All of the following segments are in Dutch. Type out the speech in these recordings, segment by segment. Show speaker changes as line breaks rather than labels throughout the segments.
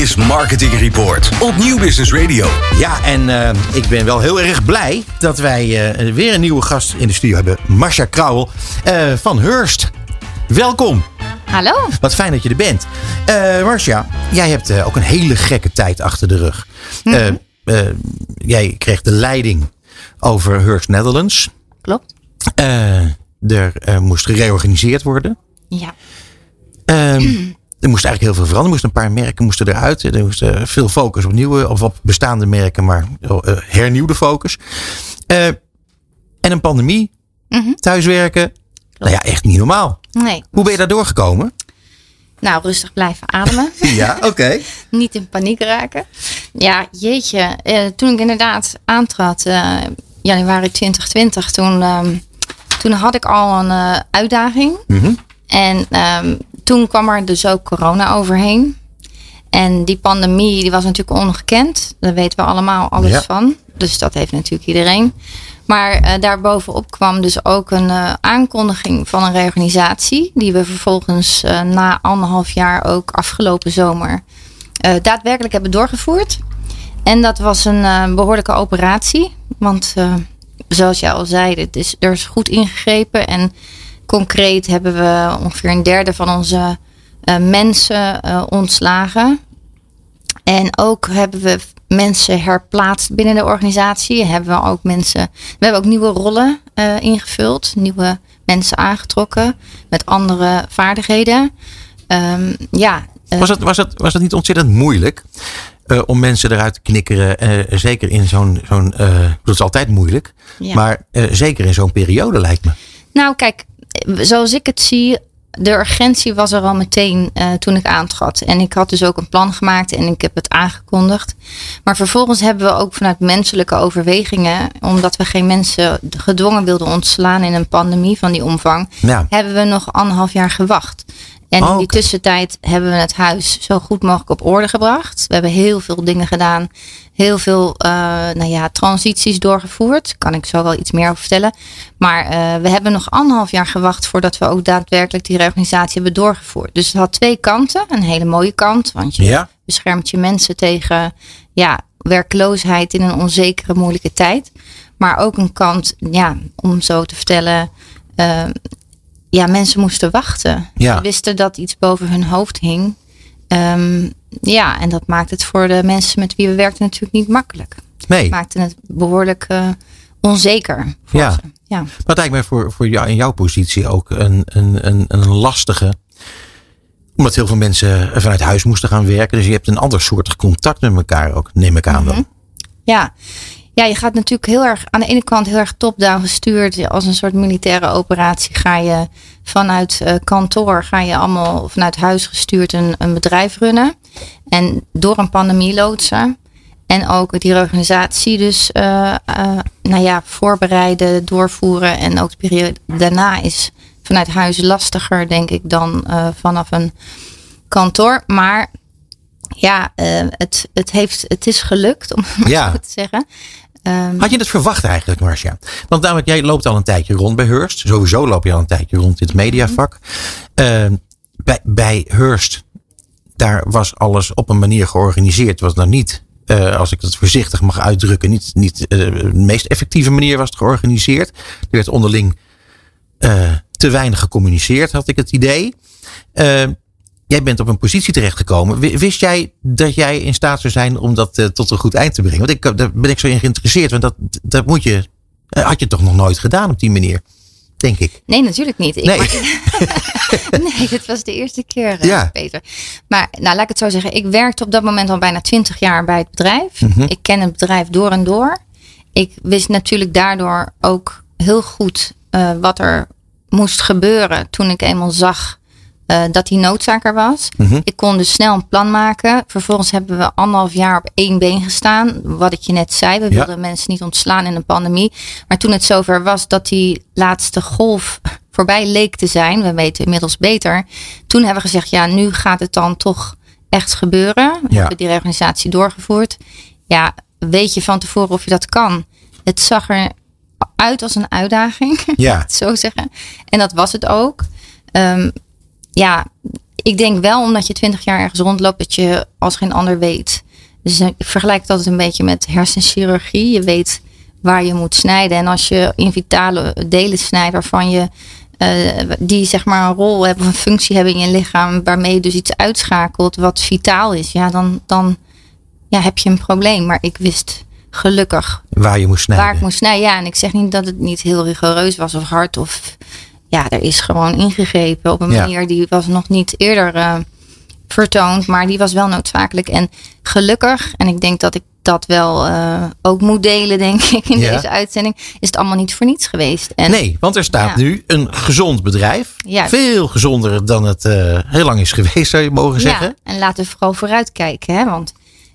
is Marketing Report op Nieuw Business Radio.
Ja, en uh, ik ben wel heel erg blij dat wij uh, weer een nieuwe gast in de studio hebben. Marcia Krauwel uh, van Hurst. Welkom.
Hallo.
Wat fijn dat je er bent. Marcia, jij hebt ook een hele gekke tijd achter de rug. Mm -hmm. jij kreeg de leiding over Hurst Netherlands.
Klopt.
er moest gereorganiseerd worden.
Ja.
Um, er moest eigenlijk heel veel veranderen. Er moesten een paar merken moesten eruit. Er moest veel focus op nieuwe of op bestaande merken, maar uh, hernieuwde focus. Uh, en een pandemie.
Mhm.
Mm -hmm. Thuiswerken. Nou ja, echt niet normaal.
Nee.
Hoe ben je daar doorgekomen?
Nou, rustig blijven ademen.
ja, oké. Okay.
niet in paniek raken. Ja, jeetje. Uh, toen ik inderdaad aantrad, januari 2020, toen, toen had ik al een uitdaging.
Mm -hmm.
En um, toen kwam er dus ook corona overheen. En die pandemie die was natuurlijk ongekend. Daar weten we allemaal alles
Ja.
van. Dus dat heeft natuurlijk iedereen. Maar uh, daarbovenop kwam dus ook een uh, aankondiging van een reorganisatie. Die we vervolgens uh, na anderhalf jaar ook afgelopen zomer daadwerkelijk hebben doorgevoerd. En dat was een behoorlijke operatie. Want zoals jij al zei, het is, er is goed ingegrepen. En concreet hebben we ongeveer een derde van onze uh, mensen uh, ontslagen. En ook hebben we mensen herplaatst binnen de organisatie. Hebben we ook mensen. We hebben ook nieuwe rollen uh, ingevuld, nieuwe mensen aangetrokken met andere vaardigheden. Um, ja.
Was het, was, het, was het niet ontzettend moeilijk om mensen eruit te knikkeren? zeker in zo'n. zo'n dat is altijd moeilijk.
Ja.
Maar zeker in zo'n periode lijkt me.
Nou, kijk, zoals ik het zie, de urgentie was er al meteen uh, toen ik aantrad. En ik had dus ook een plan gemaakt en ik heb het aangekondigd. Maar vervolgens hebben we ook vanuit menselijke overwegingen, omdat we geen mensen gedwongen wilden ontslaan in een pandemie van die omvang,
ja.
hebben we nog anderhalf jaar gewacht. En
oh,
in die
okay.
tussentijd hebben we het huis zo goed mogelijk op orde gebracht. We hebben heel veel dingen gedaan. Heel veel uh, nou ja, transities doorgevoerd. Kan ik zo wel iets meer over vertellen. Maar uh, we hebben nog anderhalf jaar gewacht voordat we ook daadwerkelijk die reorganisatie hebben doorgevoerd. Dus het had twee kanten. Een hele mooie kant. Want je
ja.
beschermt je mensen tegen ja, werkloosheid in een onzekere, moeilijke tijd. Maar ook een kant, ja, om zo te vertellen. Uh, ja, mensen moesten wachten.
Ja.
Ze wisten dat iets boven hun hoofd hing. Um, ja, en dat maakt het voor de mensen met wie we werkten natuurlijk niet makkelijk.
Nee.
Het maakte het behoorlijk uh, onzeker. Voor
ja.
Ze. ja.
Maar het lijkt mij voor, voor jou in jouw positie ook een, een, een, een lastige. Omdat heel veel mensen vanuit huis moesten gaan werken. Dus je hebt een ander soort contact met elkaar ook, neem ik aan
Mhm.
dan. Mm
-hmm. Ja. Ja, je gaat natuurlijk heel erg aan de ene kant heel erg top-down gestuurd. Als een soort militaire operatie ga je vanuit uh, kantoor, ga je allemaal vanuit huis gestuurd een, een bedrijf runnen. En door een pandemie loodsen. En ook die organisatie dus uh, uh, nou ja, voorbereiden, doorvoeren. En ook de periode daarna is vanuit huis lastiger, denk ik, dan vanaf een kantoor. Maar ja, het, het, heeft, het is gelukt, om het
ja.
zo te zeggen.
Um, Had je het verwacht eigenlijk, Marcia? Want namelijk, jij loopt al een tijdje rond bij Hearst. Sowieso loop je al een tijdje rond in het mediavak. Uh, bij, bij Hearst, daar was alles op een manier georganiseerd. Was nou niet, uh, als ik het voorzichtig mag uitdrukken, niet, niet uh, de meest effectieve manier was het georganiseerd. Er werd onderling uh, te weinig gecommuniceerd, had ik het idee. Jij bent op een positie terechtgekomen. Wist jij dat jij in staat zou zijn om dat uh, tot een goed eind te brengen? Want ik, daar ben ik zo in geïnteresseerd. Want dat, dat moet je, uh, had je toch nog nooit gedaan op die manier? Denk ik.
Nee, natuurlijk niet. Ik
nee.
nee, dit was de eerste keer, uh,
ja.
Peter. Maar nou, laat ik het zo zeggen. Ik werkte op dat moment al bijna twintig jaar bij het bedrijf.
Mhm.
Mm -hmm. Ik ken het bedrijf door en door. Ik wist natuurlijk daardoor ook heel goed wat er moest gebeuren toen ik eenmaal zag uh, dat die noodzaak er was.
Mhm.
Mm -hmm. Ik kon dus snel een plan maken. Vervolgens hebben we anderhalf jaar op één been gestaan. Wat ik je net zei. We
Ja.
wilden mensen niet ontslaan in een pandemie. Maar toen het zover was dat die laatste golf voorbij leek te zijn. We weten inmiddels beter. Toen hebben we gezegd, ja, nu gaat het dan toch echt gebeuren. We
Ja.
hebben die reorganisatie doorgevoerd. Ja, weet je van tevoren of je dat kan? Het zag er uit als een uitdaging.
Ja.
zo zeggen. En dat was het ook. Um, ja, ik denk wel omdat je twintig jaar ergens rondloopt dat je als geen ander weet. Dus ik vergelijk het altijd een beetje met hersenchirurgie. Je weet waar je moet snijden. En als je in vitale delen snijdt waarvan je uh, die zeg maar een rol hebben of een functie hebben in je lichaam, waarmee je dus iets uitschakelt wat vitaal is, ja, dan, dan ja, heb je een probleem. Maar ik wist gelukkig
waar je moest snijden.
Waar ik moest snijden, ja. En ik zeg niet dat het niet heel rigoureus was of hard of ja, er is gewoon ingegrepen op een manier die was nog niet eerder uh, vertoond, maar die was wel noodzakelijk. En gelukkig, en ik denk dat ik dat wel uh, ook moet delen, denk ik, in deze uitzending, is het allemaal niet voor niets geweest.
En, nee, want er staat nu een gezond bedrijf. Veel gezonder dan het uh, heel lang is geweest, zou je mogen zeggen. Ja,
en laten we vooral vooruitkijken, hè? want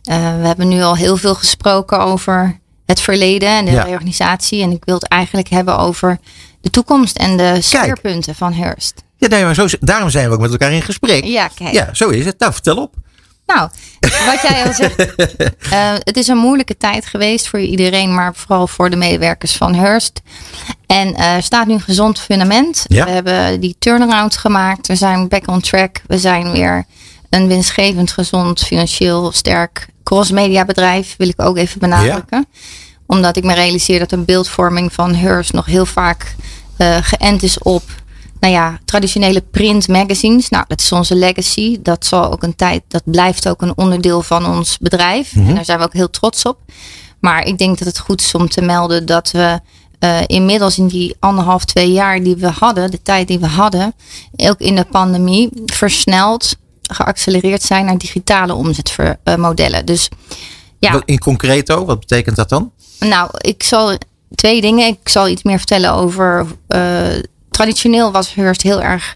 uh, we hebben nu al heel veel gesproken over het verleden en de ja. reorganisatie. En ik wil het eigenlijk hebben over de toekomst en de speerpunten van Hearst.
Ja, nee, maar zo, daarom zijn we ook met elkaar in gesprek.
Ja, kijk.
Ja, zo is het. Nou, vertel op.
Nou, wat jij al zegt. Uh, het is een moeilijke tijd geweest voor iedereen, maar vooral voor de medewerkers van Hearst. En uh, er staat nu een gezond fundament. Ja. We hebben die turnaround gemaakt. We zijn back on track. We zijn weer een winstgevend, gezond, financieel sterk crossmedia bedrijf. Wil ik ook even benadrukken. Ja. Omdat ik me realiseer dat een beeldvorming van Hearst nog heel vaak uh, geënt is op nou ja, traditionele print magazines. Nou, dat is onze legacy. Dat zal ook een tijd, dat blijft ook een onderdeel van ons bedrijf. En mhm. daar zijn we ook heel trots op. Maar ik denk dat het goed is om te melden dat we uh, inmiddels in die anderhalf, twee jaar die we hadden, de tijd die we hadden, ook in de pandemie, versneld, geaccelereerd zijn naar digitale omzetmodellen. Dus ja.
In concreto, wat betekent dat dan?
Nou, ik zal twee dingen. Ik zal iets meer vertellen over uh, traditioneel was Hearst heel erg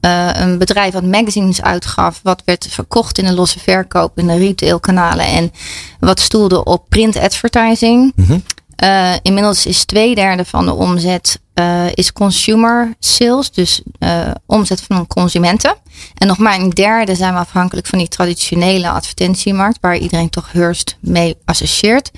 uh, een bedrijf wat magazines uitgaf, wat werd verkocht in de losse verkoop in de retailkanalen en wat stoelde op print advertising. Mm uh, inmiddels is twee derde van de omzet uh, is consumer sales, dus omzet van consumenten. En nog maar een derde zijn we afhankelijk van die traditionele advertentiemarkt, waar iedereen toch Hearst mee associeert.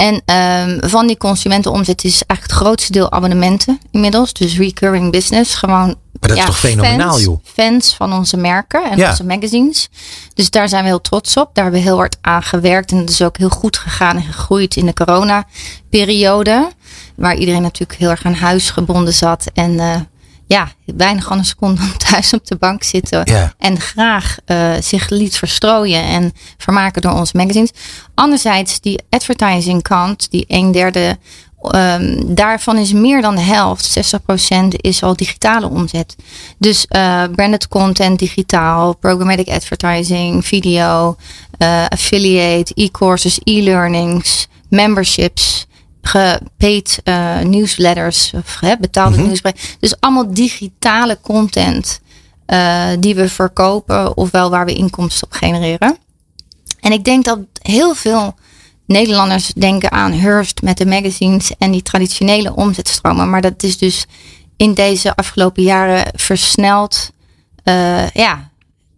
En um, van die consumentenomzet is eigenlijk het grootste deel abonnementen inmiddels. Dus recurring business. Gewoon
maar dat ja, is toch fenomenaal,
fans,
joh?
Fans van onze merken en onze magazines. Dus daar zijn we heel trots op. Daar hebben we heel hard aan gewerkt. En het is ook heel goed gegaan en gegroeid in de corona-periode. Waar iedereen natuurlijk heel erg aan huis gebonden zat. En uh, ja, weinig anders kon dan thuis op de bank zitten. En graag uh, zich liet verstrooien en vermaken door onze magazines. Anderzijds, die advertising kant, die een derde, um, daarvan is meer dan de helft, 60% is al digitale omzet. Dus uh, branded content digitaal, programmatic advertising, video, uh, affiliate, e-courses, e-learnings, memberships gepaid uh, nieuwsletters of hè, betaalde mm Dus allemaal digitale content uh, die we verkopen ofwel waar we inkomsten op genereren. En ik denk dat heel veel Nederlanders denken aan Hearst met de magazines en die traditionele omzetstromen. Maar dat is dus in deze afgelopen jaren versneld uh, ja,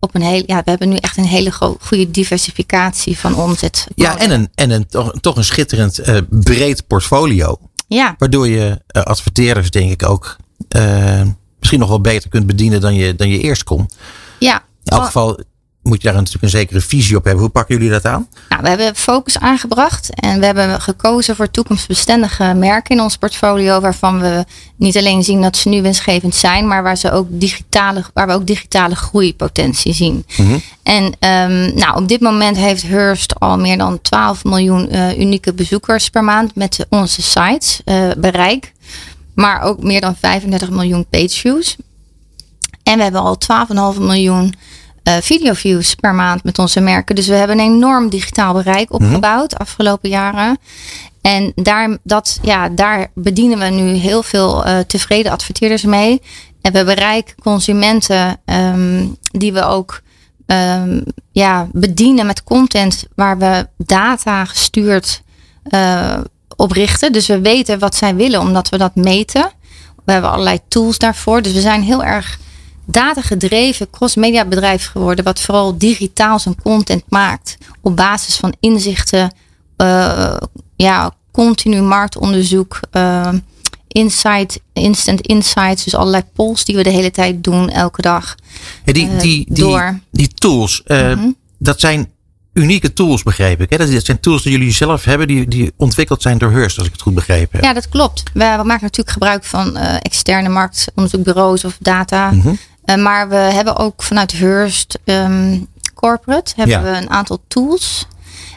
op een hele, ja, we hebben nu echt een hele goede diversificatie van omzet.
Ja, en een, en een toch, toch een schitterend uh, breed portfolio.
Ja.
Waardoor je uh, adverteerders, denk ik, ook uh, misschien nog wel beter kunt bedienen dan je, dan je eerst kon.
Ja.
In elk geval moet je daar natuurlijk een zekere visie op hebben. Hoe pakken jullie dat aan?
Nou, we hebben focus aangebracht en we hebben gekozen voor toekomstbestendige merken in ons portfolio, waarvan we niet alleen zien dat ze nu winstgevend zijn, maar waar, ze ook digitale, waar we ook digitale groeipotentie zien. Mm En um, nou, op dit moment heeft Hearst al meer dan 12 miljoen uh, unieke bezoekers per maand met onze sites uh, bereik. Maar ook meer dan 35 miljoen page views. En we hebben al 12,5 miljoen uh, videoviews per maand met onze merken. Dus we hebben een enorm digitaal bereik mhm. opgebouwd de afgelopen jaren. En daar, dat, ja, daar bedienen we nu heel veel uh, tevreden adverteerders mee. En we bereiken consumenten um, die we ook um, ja, bedienen met content waar we data gestuurd uh, op richten. Dus we weten wat zij willen omdat we dat meten. We hebben allerlei tools daarvoor. Dus we zijn heel erg datagedreven cross-media bedrijf geworden, wat vooral digitaal zijn content maakt. Op basis van inzichten, uh, ja, continu marktonderzoek, uh, insight, instant insights. Dus allerlei polls die we de hele tijd doen, elke dag.
Ja, die,
eh,
die, die,
door.
die tools, eh,
Mhm.
dat zijn unieke tools, begreep ik. Hè? Dat zijn tools die jullie zelf hebben, die, die ontwikkeld zijn door Hearst, als ik het goed begrepen heb.
Ja, dat klopt. We, we maken natuurlijk gebruik van eh, externe marktonderzoekbureaus of data.
Mhm.
Eh, maar we hebben ook vanuit Hearst ehm, Corporate hebben
Ja.
we een aantal tools.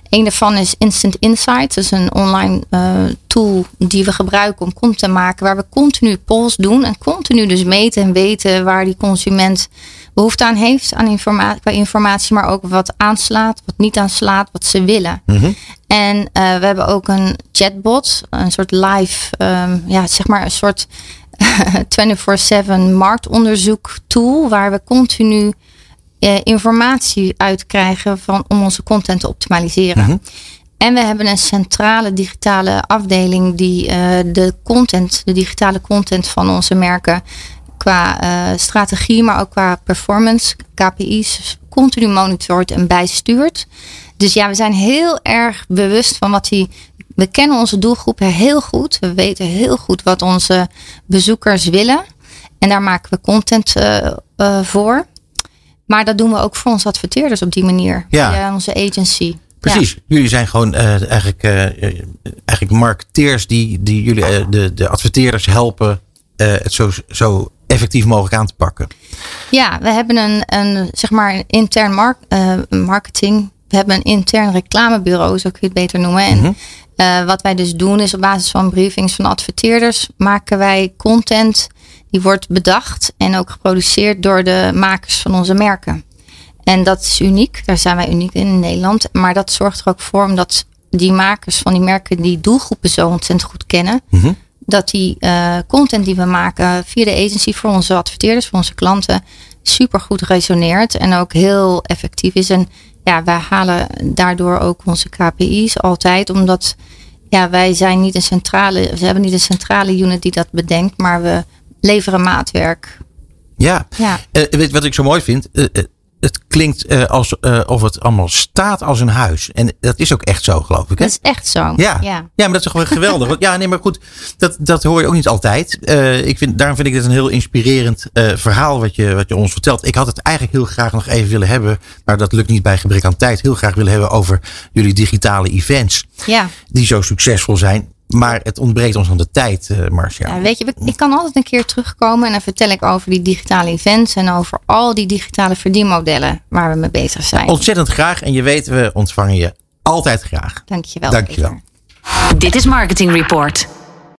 Een daarvan is Instant Insights. Dat is een online eh, tool die we gebruiken om content te maken. Waar we continu polls doen. En continu dus meten en weten waar die consument behoefte aan heeft. Aan informa qua informatie. Maar ook wat aanslaat, wat niet aanslaat, wat ze willen.
Mhm.
En eh, we hebben ook een chatbot. Een soort live, ehm, ja, zeg maar een soort 24-7 marktonderzoek tool. Waar we continu eh, informatie uitkrijgen van, om onze content te optimaliseren.
Mhm.
En we hebben een centrale digitale afdeling die eh, de content, de digitale content van onze merken qua eh, strategie, maar ook qua performance, KPI's, continu monitort en bijstuurt. Dus ja, we zijn heel erg bewust van wat die. We kennen onze doelgroep heel goed. We weten heel goed wat onze bezoekers willen. En daar maken we content eh, eh, voor. Maar dat doen we ook voor onze adverteerders op die manier.
Ja.
Via onze agency.
Precies. Jullie zijn gewoon eh, eigenlijk, eigenlijk marketeers die, die jullie de, de adverteerders helpen het zo, zo effectief mogelijk aan te pakken.
Ja, we hebben een, een zeg maar een intern mark, marketing. We hebben een intern reclamebureau, zo kun je het beter noemen. En
Mhm.
Eh, wat wij dus doen is op basis van briefings van adverteerders maken wij content die wordt bedacht en ook geproduceerd door de makers van onze merken. En dat is uniek, daar zijn wij uniek in in Nederland. Maar dat zorgt er ook voor omdat die makers van die merken die doelgroepen zo ontzettend goed kennen.
Mhm.
Dat die eh, content die we maken via de agency voor onze adverteerders, voor onze klanten, super goed resoneert en ook heel effectief is. En ja, wij halen daardoor ook onze KPI's altijd, omdat ja, wij zijn niet een centrale, we hebben niet een centrale unit die dat bedenkt, maar we leveren maatwerk.
Ja.
Ja.
Eh, weet wat ik zo mooi vind? Eh, eh, het klinkt eh, alsof het allemaal staat als een huis. En dat is ook echt zo, geloof ik. Hè?
Dat is echt zo.
Ja.
ja.
ja, maar dat is wel geweldig. Want, ja, nee, maar goed, dat, dat hoor je ook niet altijd. Eh, ik vind, daarom vind ik dit een heel inspirerend eh, verhaal wat je, wat je ons vertelt. Ik had het eigenlijk heel graag nog even willen hebben, maar dat lukt niet bij gebrek aan tijd. Heel graag willen hebben over jullie digitale events,
ja.
die zo succesvol zijn. Maar het ontbreekt ons aan de tijd, eh Marcia.
Ja, weet je, ik kan altijd een keer terugkomen en dan vertel ik over die digitale events en over al die digitale verdienmodellen waar we mee bezig zijn.
Ontzettend graag. En je weet, we ontvangen je altijd graag.
Dankjewel.
Dankjewel.
Peter.
Dit is Marketing Report.